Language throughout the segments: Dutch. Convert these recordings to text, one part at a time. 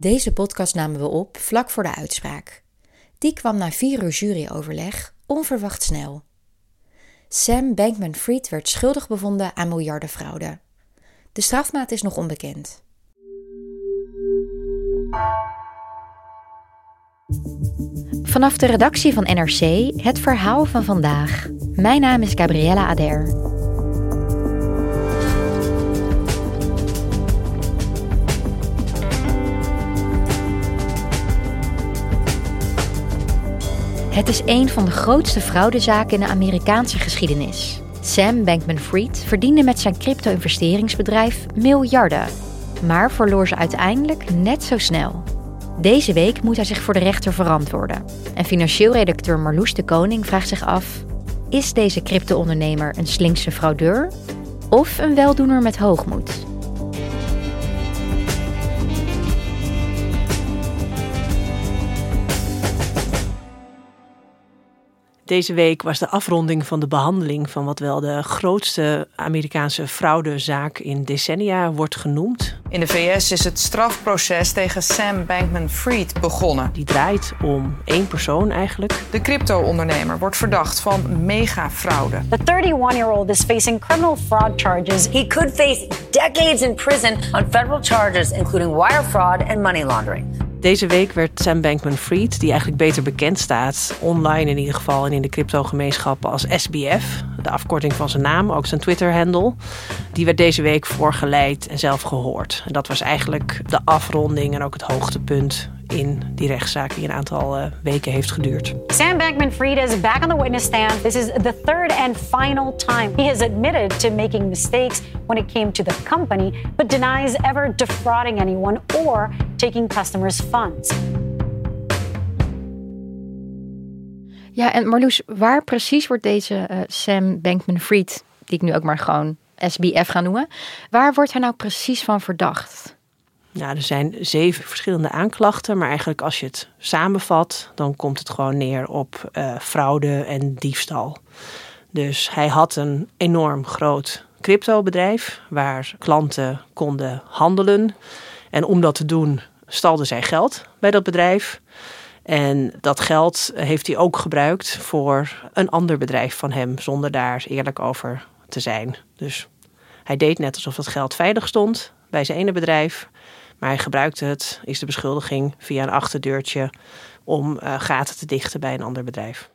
Deze podcast namen we op vlak voor de uitspraak. Die kwam na vier uur juryoverleg onverwacht snel. Sam Bankman-Fried werd schuldig bevonden aan miljardenfraude. De strafmaat is nog onbekend. Vanaf de redactie van NRC het verhaal van vandaag. Mijn naam is Gabriella Ader. Het is een van de grootste fraudezaken in de Amerikaanse geschiedenis. Sam Bankman-Fried verdiende met zijn crypto-investeringsbedrijf miljarden, maar verloor ze uiteindelijk net zo snel. Deze week moet hij zich voor de rechter verantwoorden. En financieel redacteur Marloes de Koning vraagt zich af: is deze crypto-ondernemer een slinkse fraudeur of een weldoener met hoogmoed? Deze week was de afronding van de behandeling van wat wel de grootste Amerikaanse fraudezaak in decennia wordt genoemd. In de VS is het strafproces tegen Sam Bankman-Fried begonnen. Die draait om één persoon eigenlijk. De crypto-ondernemer wordt verdacht van megafraude. The 31-year-old is facing criminal fraud charges. He could face decades in prison on federal charges including wire fraud and money laundering. Deze week werd Sam Bankman-Fried, die eigenlijk beter bekend staat, online in ieder geval en in de cryptogemeenschappen als SBF, de afkorting van zijn naam, ook zijn Twitter-handle, die werd deze week voorgeleid en zelf gehoord. En dat was eigenlijk de afronding en ook het hoogtepunt in die rechtszaak die een aantal uh, weken heeft geduurd. Sam Bankman-Fried is back on the witness stand. This is the third and final time he has admitted to making mistakes when it came to the company, but denies ever defrauding anyone or taking customers' funds. Ja, en Marloes, waar precies wordt deze uh, Sam Bankman-Fried, die ik nu ook maar gewoon SBF ga noemen, waar wordt hij nou precies van verdacht? Ja, er zijn zeven verschillende aanklachten, maar eigenlijk als je het samenvat, dan komt het gewoon neer op uh, fraude en diefstal. Dus hij had een enorm groot cryptobedrijf waar klanten konden handelen. En om dat te doen stalde zij geld bij dat bedrijf. En dat geld heeft hij ook gebruikt voor een ander bedrijf van hem, zonder daar eerlijk over te zijn. Dus hij deed net alsof dat geld veilig stond bij zijn ene bedrijf. Maar hij gebruikte het, is de beschuldiging, via een achterdeurtje om uh, gaten te dichten bij een ander bedrijf.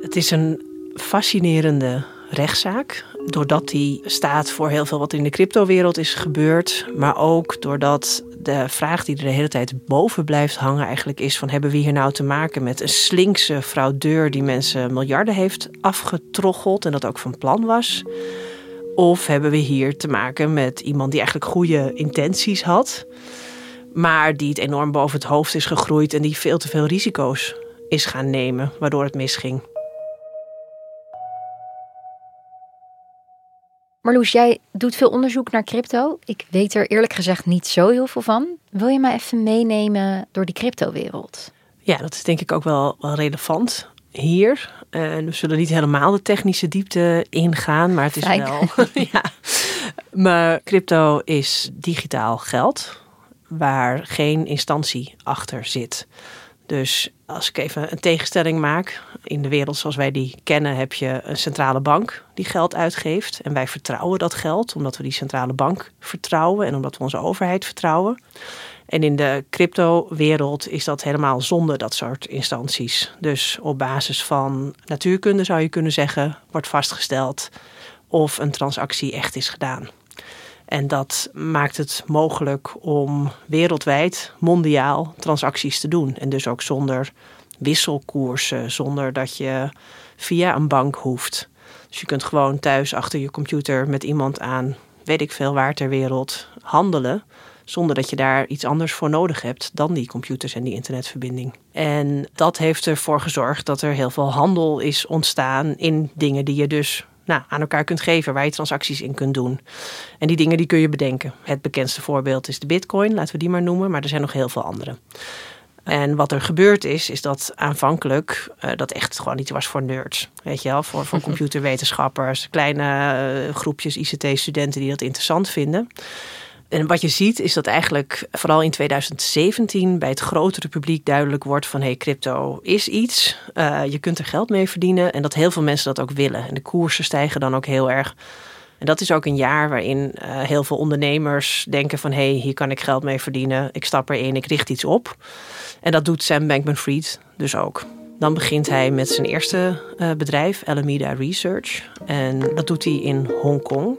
Het is een fascinerende rechtszaak. Doordat die staat voor heel veel wat in de cryptowereld is gebeurd. Maar ook doordat de vraag die er de hele tijd boven blijft hangen eigenlijk is van hebben we hier nou te maken met een slinkse fraudeur die mensen miljarden heeft afgetroggeld en dat ook van plan was? Of hebben we hier te maken met iemand die eigenlijk goede intenties had, maar die het enorm boven het hoofd is gegroeid en die veel te veel risico's is gaan nemen, waardoor het misging? Marloes, jij doet veel onderzoek naar crypto. Ik weet er eerlijk gezegd niet zo heel veel van. Wil je mij even meenemen door die cryptowereld? Ja, dat is denk ik ook wel, wel relevant hier. Uh, we zullen niet helemaal de technische diepte ingaan, maar het is Fijn. wel. ja. Maar crypto is digitaal geld waar geen instantie achter zit. Dus als ik even een tegenstelling maak. In de wereld zoals wij die kennen heb je een centrale bank die geld uitgeeft. En wij vertrouwen dat geld omdat we die centrale bank vertrouwen en omdat we onze overheid vertrouwen. En in de crypto-wereld is dat helemaal zonder dat soort instanties. Dus op basis van natuurkunde zou je kunnen zeggen, wordt vastgesteld of een transactie echt is gedaan. En dat maakt het mogelijk om wereldwijd, mondiaal, transacties te doen. En dus ook zonder wisselkoersen, zonder dat je via een bank hoeft. Dus je kunt gewoon thuis achter je computer met iemand aan, weet ik veel waar ter wereld, handelen. Zonder dat je daar iets anders voor nodig hebt dan die computers en die internetverbinding. En dat heeft ervoor gezorgd dat er heel veel handel is ontstaan in dingen die je dus nou, aan elkaar kunt geven, waar je transacties in kunt doen. En die dingen die kun je bedenken. Het bekendste voorbeeld is de Bitcoin, laten we die maar noemen, maar er zijn nog heel veel andere. En wat er gebeurd is, is dat aanvankelijk uh, dat echt gewoon iets was voor nerds. Weet je wel, voor, voor computerwetenschappers, kleine uh, groepjes ICT-studenten die dat interessant vinden. En wat je ziet is dat eigenlijk vooral in 2017 bij het grotere publiek duidelijk wordt van hey, crypto is iets. Uh, je kunt er geld mee verdienen en dat heel veel mensen dat ook willen. En de koersen stijgen dan ook heel erg. En dat is ook een jaar waarin uh, heel veel ondernemers denken van hé, hey, hier kan ik geld mee verdienen. Ik stap erin, ik richt iets op. En dat doet Sam Bankman-Fried dus ook. Dan begint hij met zijn eerste uh, bedrijf, Alameda Research. En dat doet hij in Hongkong.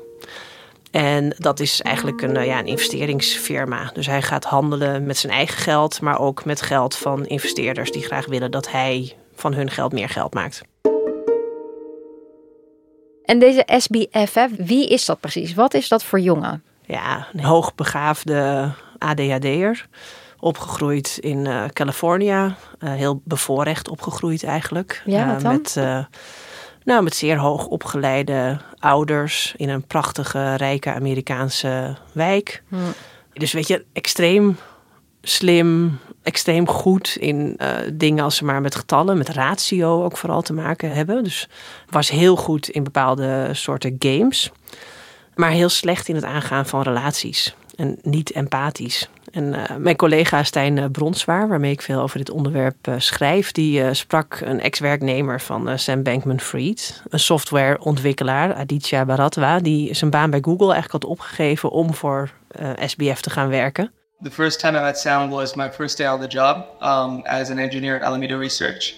En dat is eigenlijk een, ja, een investeringsfirma. Dus hij gaat handelen met zijn eigen geld, maar ook met geld van investeerders die graag willen dat hij van hun geld meer geld maakt. En deze SBFF, wie is dat precies? Wat is dat voor jongen? Ja, een hoogbegaafde ADHD'er. Opgegroeid in uh, California. Uh, heel bevoorrecht opgegroeid eigenlijk. Ja, wat dan? met, uh, nou, met zeer hoog opgeleide ouders in een prachtige, rijke Amerikaanse wijk. Hm. Dus weet je, extreem slim, extreem goed in uh, dingen als ze maar met getallen, met ratio ook vooral te maken hebben. Dus was heel goed in bepaalde soorten games, maar heel slecht in het aangaan van relaties en niet empathisch. En uh, mijn collega Stijn Bronswaar, waarmee ik veel over dit onderwerp uh, schrijf, die sprak een ex-werknemer van Sam Bankman-Fried, een softwareontwikkelaar, Aditya Bharatwa, die zijn baan bij Google eigenlijk had opgegeven om voor SBF te gaan werken. The first time I met Sam was my first day on the job um, as an engineer at Alameda Research.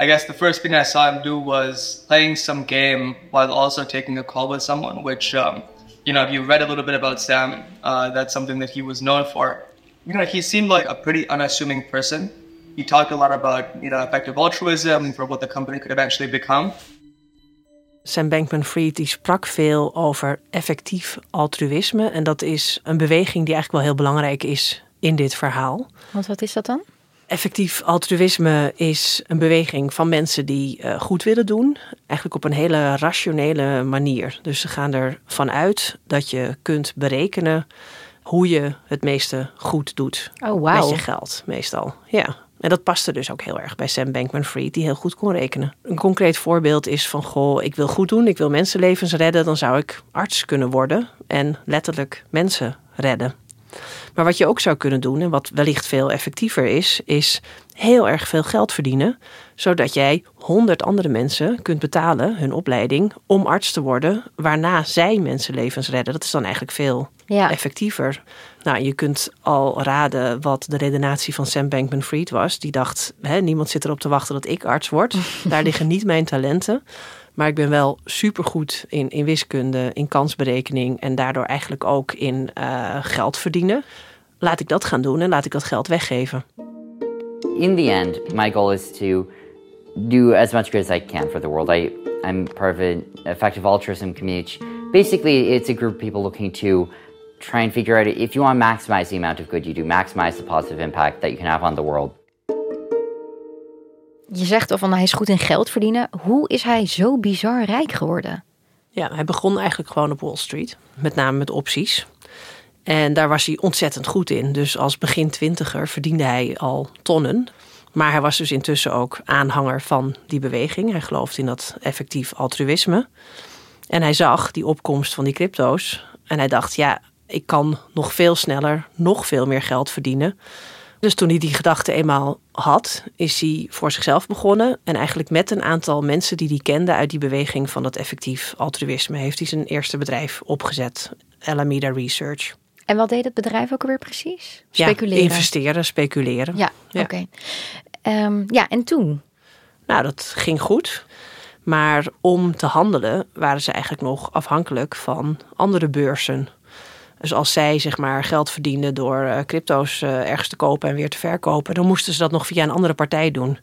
I guess the first thing I saw him do was playing some game while also taking a call with someone, which, um, you know, if you read a little bit about Sam, uh, that's something that he was known for. You know, he seemed like a pretty unassuming person. He talked a lot about, you know, effective altruism for what the company could eventually become. Sam Bankman-Fried die sprak veel over effectief altruïsme. En dat is een beweging die eigenlijk wel heel belangrijk is in dit verhaal. Want wat is dat dan? Effectief altruïsme is een beweging van mensen die uh, goed willen doen. Eigenlijk op een hele rationele manier. Dus ze gaan ervan uit dat je kunt berekenen hoe je het meeste goed doet. Oh, wow. Met je geld, meestal. Ja. En dat paste dus ook heel erg bij Sam Bankman-Fried, die heel goed kon rekenen. Een concreet voorbeeld is van, goh, ik wil goed doen, ik wil mensenlevens redden, dan zou ik arts kunnen worden en letterlijk mensen redden. Maar wat je ook zou kunnen doen, en wat wellicht veel effectiever is, is heel erg veel geld verdienen, zodat jij honderd andere mensen kunt betalen, hun opleiding, om arts te worden, waarna zij mensenlevens redden. Dat is dan eigenlijk veel ja. effectiever. Nou, je kunt al raden wat de redenatie van Sam Bankman-Fried was. Die dacht, hè, niemand zit erop te wachten dat ik arts word. Daar liggen niet mijn talenten. Maar ik ben wel supergoed in, in wiskunde, in kansberekening en daardoor eigenlijk ook in uh, geld verdienen. Laat ik dat gaan doen en laat ik dat geld weggeven. In the end, my goal is to do as much good as I can for the world. I, I'm part of an effective altruism community. Basically, it's a group of people looking to try and figure out if you want to maximize the amount of good you do, maximize the positive impact that you can have on the world. Je zegt al van hij is goed in geld verdienen. Hoe is hij zo bizar rijk geworden? Ja, hij begon eigenlijk gewoon op Wall Street, met name met opties. En daar was hij ontzettend goed in. Dus als begin twintiger verdiende hij al tonnen. Maar hij was dus intussen ook aanhanger van die beweging. Hij geloofde in dat effectief altruïsme. En hij zag die opkomst van die crypto's. En hij dacht, ja, ik kan nog veel sneller, nog veel meer geld verdienen. Dus toen hij die gedachte eenmaal had, is hij voor zichzelf begonnen. En eigenlijk met een aantal mensen die hij kende uit die beweging van dat effectief altruïsme, heeft hij zijn eerste bedrijf opgezet, Alameda Research. En wat deed het bedrijf ook alweer precies? Ja, Speculeren. investeren, speculeren. Ja, oké. Ehm, ja, en toen? Nou, dat ging goed. Maar om te handelen waren ze eigenlijk nog afhankelijk van andere beurzen. Dus als zij zeg maar geld verdienden door eh, crypto's eh, ergens te kopen en weer te verkopen, dan moesten ze dat nog via een andere partij doen.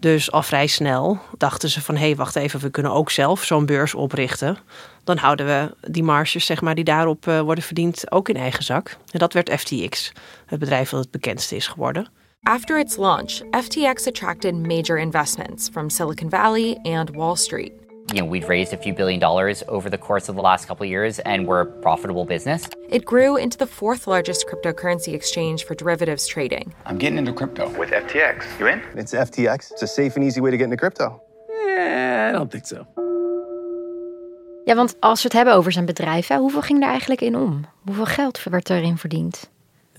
Dus al vrij snel dachten ze van hé, hey, wacht even, we kunnen ook zelf zo'n beurs oprichten. Dan houden we die marges zeg maar, die daarop uh, worden verdiend ook in eigen zak. En dat werd FTX, het bedrijf dat het bekendste is geworden. After its launch, FTX attracted major investments from Silicon Valley and Wall Street. You know, we'd raised a few billion dollars over the course of the last couple of years and we're a profitable business. It grew into the fourth largest cryptocurrency exchange for derivatives trading. I'm getting into crypto. With FTX. You in? It's FTX. It's a safe and easy way to get into crypto. Yeah, I don't think so. Ja, want als we het hebben over zijn bedrijf, hè, hoeveel ging er eigenlijk in om? Hoeveel geld werd erin verdiend?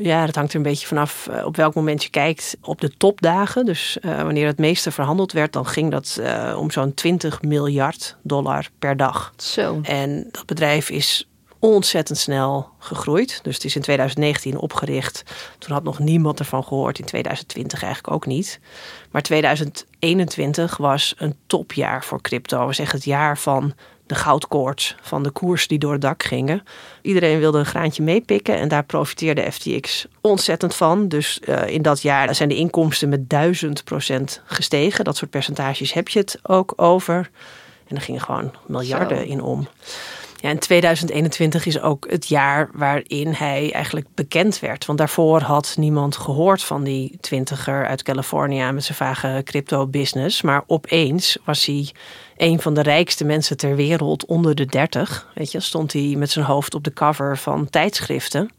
Ja, dat hangt er een beetje vanaf uh, op welk moment je kijkt. Op de topdagen, dus uh, wanneer het meeste verhandeld werd, dan ging dat uh, om zo'n 20 miljard dollar per dag. Zo. En dat bedrijf is ontzettend snel gegroeid. Dus het is in 2019 opgericht. Toen had nog niemand ervan gehoord. In 2020 eigenlijk ook niet. Maar 2021 was een topjaar voor crypto. We zeggen het jaar van de goudkoorts van de koers die door het dak gingen. Iedereen wilde een graantje meepikken en daar profiteerde FTX ontzettend van. Dus uh, in dat jaar zijn de inkomsten met duizend procent gestegen. Dat soort percentages heb je het ook over. En er gingen gewoon miljarden Zo. in om. Ja, en 2021 is ook het jaar waarin hij eigenlijk bekend werd. Want daarvoor had niemand gehoord van die twintiger uit Californië met zijn vage crypto-business. Maar opeens was hij een van de rijkste mensen ter wereld onder de 30. Weet je, stond hij met zijn hoofd op de cover van tijdschriften.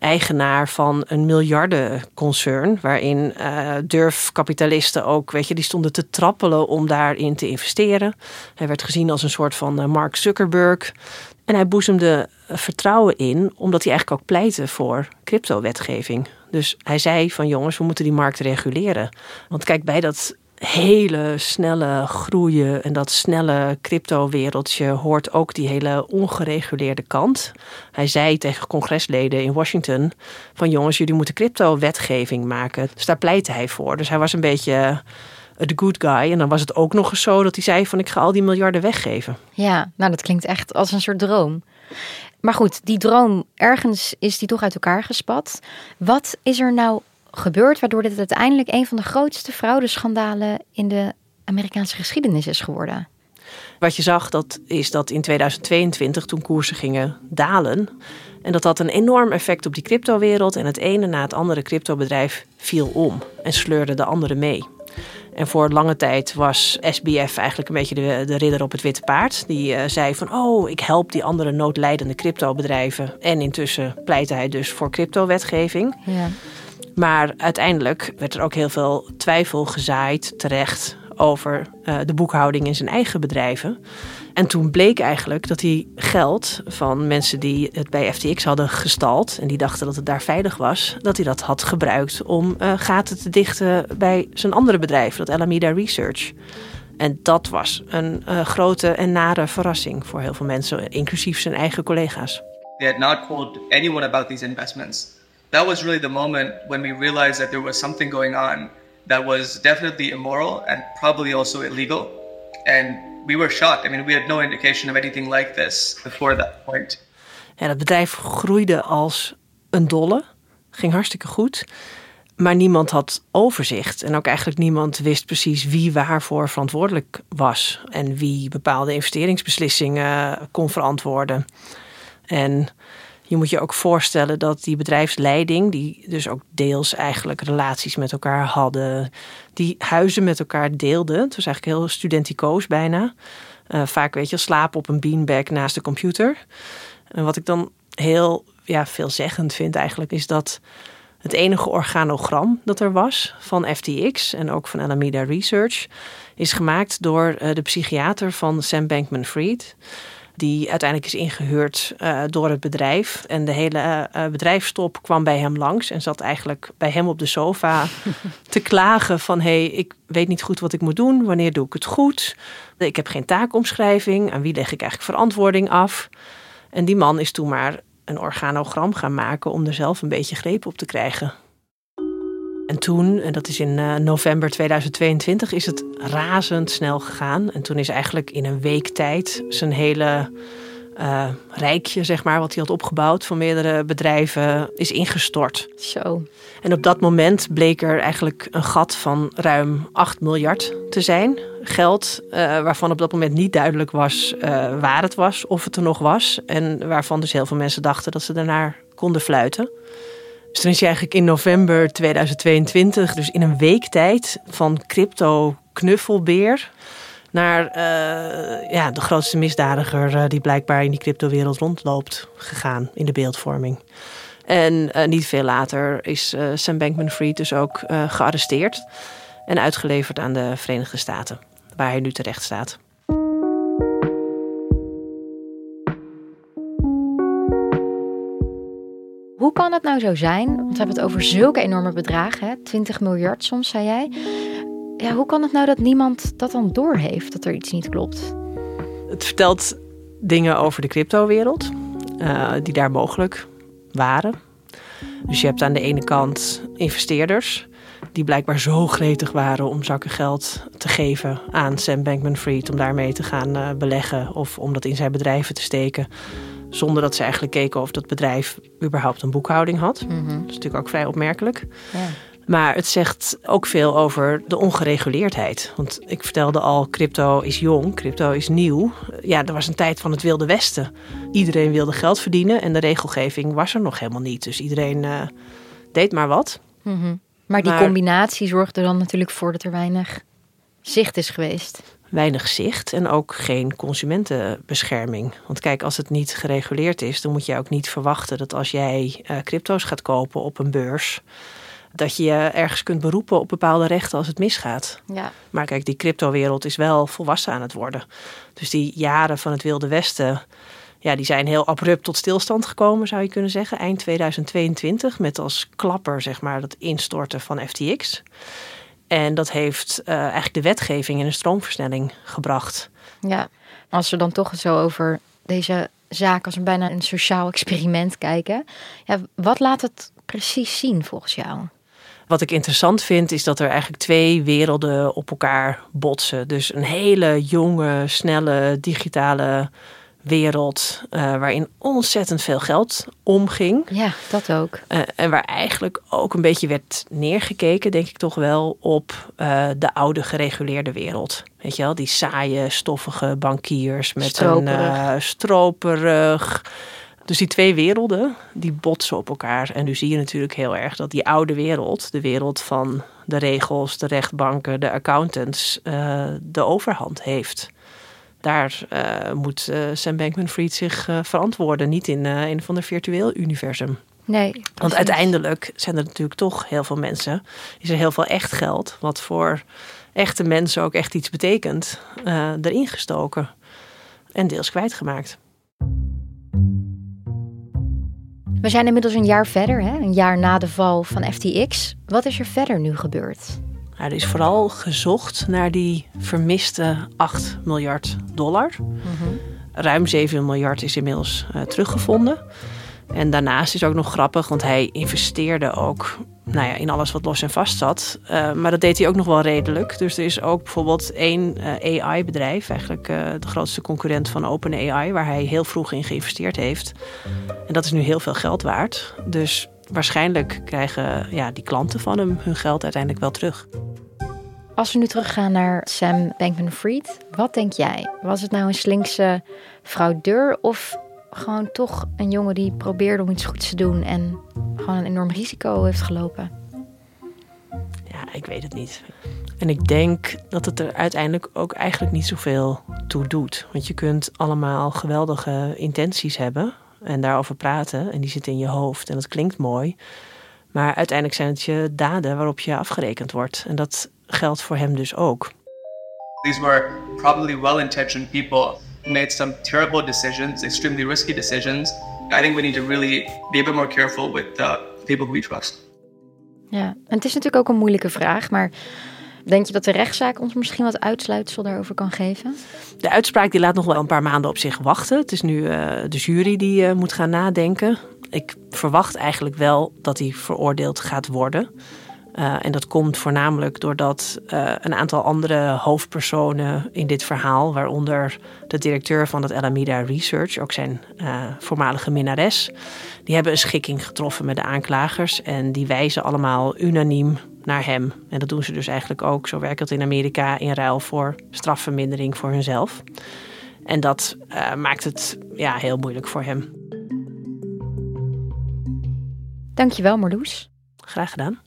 Eigenaar van een miljardenconcern, waarin uh, durfkapitalisten ook, weet je, die stonden te trappelen om daarin te investeren. Hij werd gezien als een soort van uh, Mark Zuckerberg. En hij boezemde vertrouwen in, omdat hij eigenlijk ook pleitte voor cryptowetgeving. Dus hij zei van jongens, we moeten die markt reguleren. Want kijk, bij dat hele snelle groeien en dat snelle crypto-wereldje hoort ook die hele ongereguleerde kant. Hij zei tegen congresleden in Washington van jongens, jullie moeten crypto-wetgeving maken. Dus daar pleitte hij voor. Dus hij was een beetje de good guy. En dan was het ook nog eens zo dat hij zei van ik ga al die miljarden weggeven. Ja, nou dat klinkt echt als een soort droom. Maar goed, die droom, ergens is die toch uit elkaar gespat. Wat is er nou gebeurd waardoor dit uiteindelijk een van de grootste fraudeschandalen in de Amerikaanse geschiedenis is geworden? Wat je zag, dat is dat in 2022, toen koersen gingen dalen, en dat had een enorm effect op die cryptowereld. En het ene na het andere cryptobedrijf viel om en sleurde de andere mee. En voor lange tijd was SBF eigenlijk een beetje de, de ridder op het witte paard. Die uh, zei van, oh, ik help die andere noodlijdende cryptobedrijven. En intussen pleitte hij dus voor cryptowetgeving. Ja. Maar uiteindelijk werd er ook heel veel twijfel gezaaid terecht over uh, de boekhouding in zijn eigen bedrijven. En toen bleek eigenlijk dat hij geld van mensen die het bij FTX hadden gestald en die dachten dat het daar veilig was, dat hij dat had gebruikt om uh, gaten te dichten bij zijn andere bedrijf, dat Alameda Research. En dat was een uh, grote en nare verrassing voor heel veel mensen, inclusief zijn eigen collega's. They had not told anyone about these investments. That was really the moment when we realized that there was something going on that was definitely immoral and probably also illegal. And we were shocked. I mean, we had no indication of anything like this before that point. Ja, het bedrijf groeide als een dolle. Ging hartstikke goed. Maar niemand had overzicht. En ook eigenlijk niemand wist precies wie waarvoor verantwoordelijk was. En wie bepaalde investeringsbeslissingen kon verantwoorden. En je moet je ook voorstellen dat die bedrijfsleiding, die dus ook deels eigenlijk relaties met elkaar hadden, die huizen met elkaar deelden. Het was eigenlijk heel studenticoos bijna. Uh, vaak weet je, slapen op een beanbag naast de computer. En wat ik dan heel ja, veelzeggend vind eigenlijk, is dat het enige organogram dat er was van FTX en ook van Alameda Research, is gemaakt door uh, de psychiater van Sam Bankman-Fried die uiteindelijk is ingehuurd uh, door het bedrijf. En de hele uh, bedrijfstop kwam bij hem langs en zat eigenlijk bij hem op de sofa te klagen van... hé, hey, ik weet niet goed wat ik moet doen, wanneer doe ik het goed? Ik heb geen taakomschrijving, aan wie leg ik eigenlijk verantwoording af? En die man is toen maar een organogram gaan maken om er zelf een beetje greep op te krijgen. En toen, en dat is in uh, november 2022, is het razendsnel gegaan. En toen is eigenlijk in een week tijd zijn hele uh, rijkje, zeg maar, wat hij had opgebouwd van meerdere bedrijven, is ingestort. Zo. En op dat moment bleek er eigenlijk een gat van ruim 8 miljard te zijn. Geld uh, waarvan op dat moment niet duidelijk was uh, waar het was, of het er nog was. En waarvan dus heel veel mensen dachten dat ze daarnaar konden fluiten. Dus toen is hij eigenlijk in november 2022, dus in een week tijd, van crypto knuffelbeer naar uh, ja, de grootste misdadiger uh, die blijkbaar in die cryptowereld rondloopt gegaan in de beeldvorming. En uh, niet veel later is Sam Bankman-Fried dus ook gearresteerd en uitgeleverd aan de Verenigde Staten, waar hij nu terecht staat. Hoe kan het nou zo zijn? Want we hebben het over zulke enorme bedragen, hè? 20 miljard soms, zei jij. Ja, hoe kan het nou dat niemand dat dan doorheeft, dat er iets niet klopt? Het vertelt dingen over de cryptowereld, uh, die daar mogelijk waren. Dus je hebt aan de ene kant investeerders die blijkbaar zo gretig waren om zakken geld te geven aan Sam Bankman-Fried om daarmee te gaan uh, beleggen of om dat in zijn bedrijven te steken. Zonder dat ze eigenlijk keken of dat bedrijf überhaupt een boekhouding had. Mhm. Dat is natuurlijk ook vrij opmerkelijk. Ja. Maar het zegt ook veel over de ongereguleerdheid. Want ik vertelde al, crypto is jong, crypto is nieuw. Ja, er was een tijd van het Wilde Westen. Iedereen wilde geld verdienen en de regelgeving was er nog helemaal niet. Dus iedereen uh, deed maar wat. Mhm. Maar die Maar- combinatie zorgt er dan natuurlijk voor dat er weinig zicht is geweest. Weinig zicht en ook geen consumentenbescherming. Want kijk, als het niet gereguleerd is, dan moet je ook niet verwachten dat als jij eh, crypto's gaat kopen op een beurs, dat je je ergens kunt beroepen op bepaalde rechten als het misgaat. Ja. Maar kijk, die cryptowereld is wel volwassen aan het worden. Dus die jaren van het Wilde Westen, ja, die zijn heel abrupt tot stilstand gekomen, zou je kunnen zeggen. Eind 2022, met als klapper, zeg maar, dat instorten van FTX. En dat heeft eh, eigenlijk de wetgeving in een stroomversnelling gebracht. Ja, als we dan toch zo over deze zaak als een bijna een sociaal experiment kijken. Ja, wat laat het precies zien volgens jou? Wat ik interessant vind, is dat er eigenlijk twee werelden op elkaar botsen. Dus een hele jonge, snelle, digitale wereld eh, waarin ontzettend veel geld omging. Ja, dat ook. Eh, en waar eigenlijk ook een beetje werd neergekeken, denk ik toch wel, op eh, de oude gereguleerde wereld. Weet je wel, die saaie, stoffige bankiers met Stroperig. een stroperig. Dus die twee werelden, die botsen op elkaar. En nu zie je natuurlijk heel erg dat die oude wereld, de wereld van de regels, de rechtbanken, de accountants, de overhand heeft. Daar eh, moet eh, Sam Bankman-Fried zich eh, verantwoorden, niet in een van de virtueel universum. Nee. Want uiteindelijk zijn er natuurlijk toch heel veel mensen. Is er heel veel echt geld, wat voor echte mensen ook echt iets betekent, erin gestoken. En deels kwijtgemaakt. We zijn inmiddels een jaar verder, hè? een jaar na de val van FTX. Wat is er verder nu gebeurd? Nou, er is vooral gezocht naar die vermiste 8 miljard dollar. Ruim 7 miljard is inmiddels eh, teruggevonden. En daarnaast is ook nog grappig, want hij investeerde ook nou ja, in alles wat los en vast zat. Eh, maar dat deed hij ook nog wel redelijk. Dus er is ook bijvoorbeeld één eh, AI-bedrijf, eigenlijk de grootste concurrent van OpenAI, waar hij heel vroeg in geïnvesteerd heeft. En dat is nu heel veel geld waard. Dus waarschijnlijk krijgen ja, die klanten van hem hun geld uiteindelijk wel terug. Als we nu teruggaan naar Sam Bankman-Fried, wat denk jij? Was het nou een slinkse fraudeur of gewoon toch een jongen die probeerde om iets goeds te doen en gewoon een enorm risico heeft gelopen? Ja, ik weet het niet. En ik denk dat het er uiteindelijk ook eigenlijk niet zoveel toe doet. Want je kunt allemaal geweldige intenties hebben en daarover praten. En die zitten in je hoofd en dat klinkt mooi. Maar uiteindelijk zijn het je daden waarop je afgerekend wordt. En dat geldt voor hem dus ook. These were probably well intentioned people who made some terrible decisions, extremely risky decisions. I think we need to really be a bit more careful with uh, people who we trust. Ja, en het is natuurlijk ook een moeilijke vraag, maar Denk je dat de rechtszaak ons misschien wat uitsluitsel daarover kan geven? De uitspraak die laat nog wel een paar maanden op zich wachten. Het is nu uh, de jury die uh, moet gaan nadenken. Ik verwacht eigenlijk wel dat hij veroordeeld gaat worden. Uh, en dat komt voornamelijk doordat een aantal andere hoofdpersonen in dit verhaal, waaronder de directeur van het Alameda Research, ook zijn voormalige minnares, die hebben een schikking getroffen met de aanklagers en die wijzen allemaal unaniem naar hem. En dat doen ze dus eigenlijk ook, zo werkt het in Amerika, in ruil voor strafvermindering voor hunzelf. En dat maakt het ja, heel moeilijk voor hem. Dankjewel Marloes. Graag gedaan.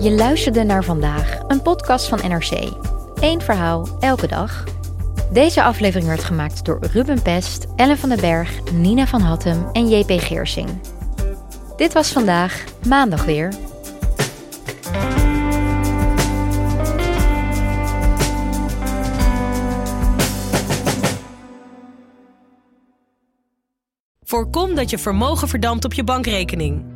Je luisterde naar vandaag, een podcast van NRC. Eén verhaal, elke dag. Deze aflevering werd gemaakt door Ruben Pest, Ellen van den Berg, Nina van Hattem en JP Geersing. Dit was vandaag, maandag weer. Voorkom dat je vermogen verdampt op je bankrekening.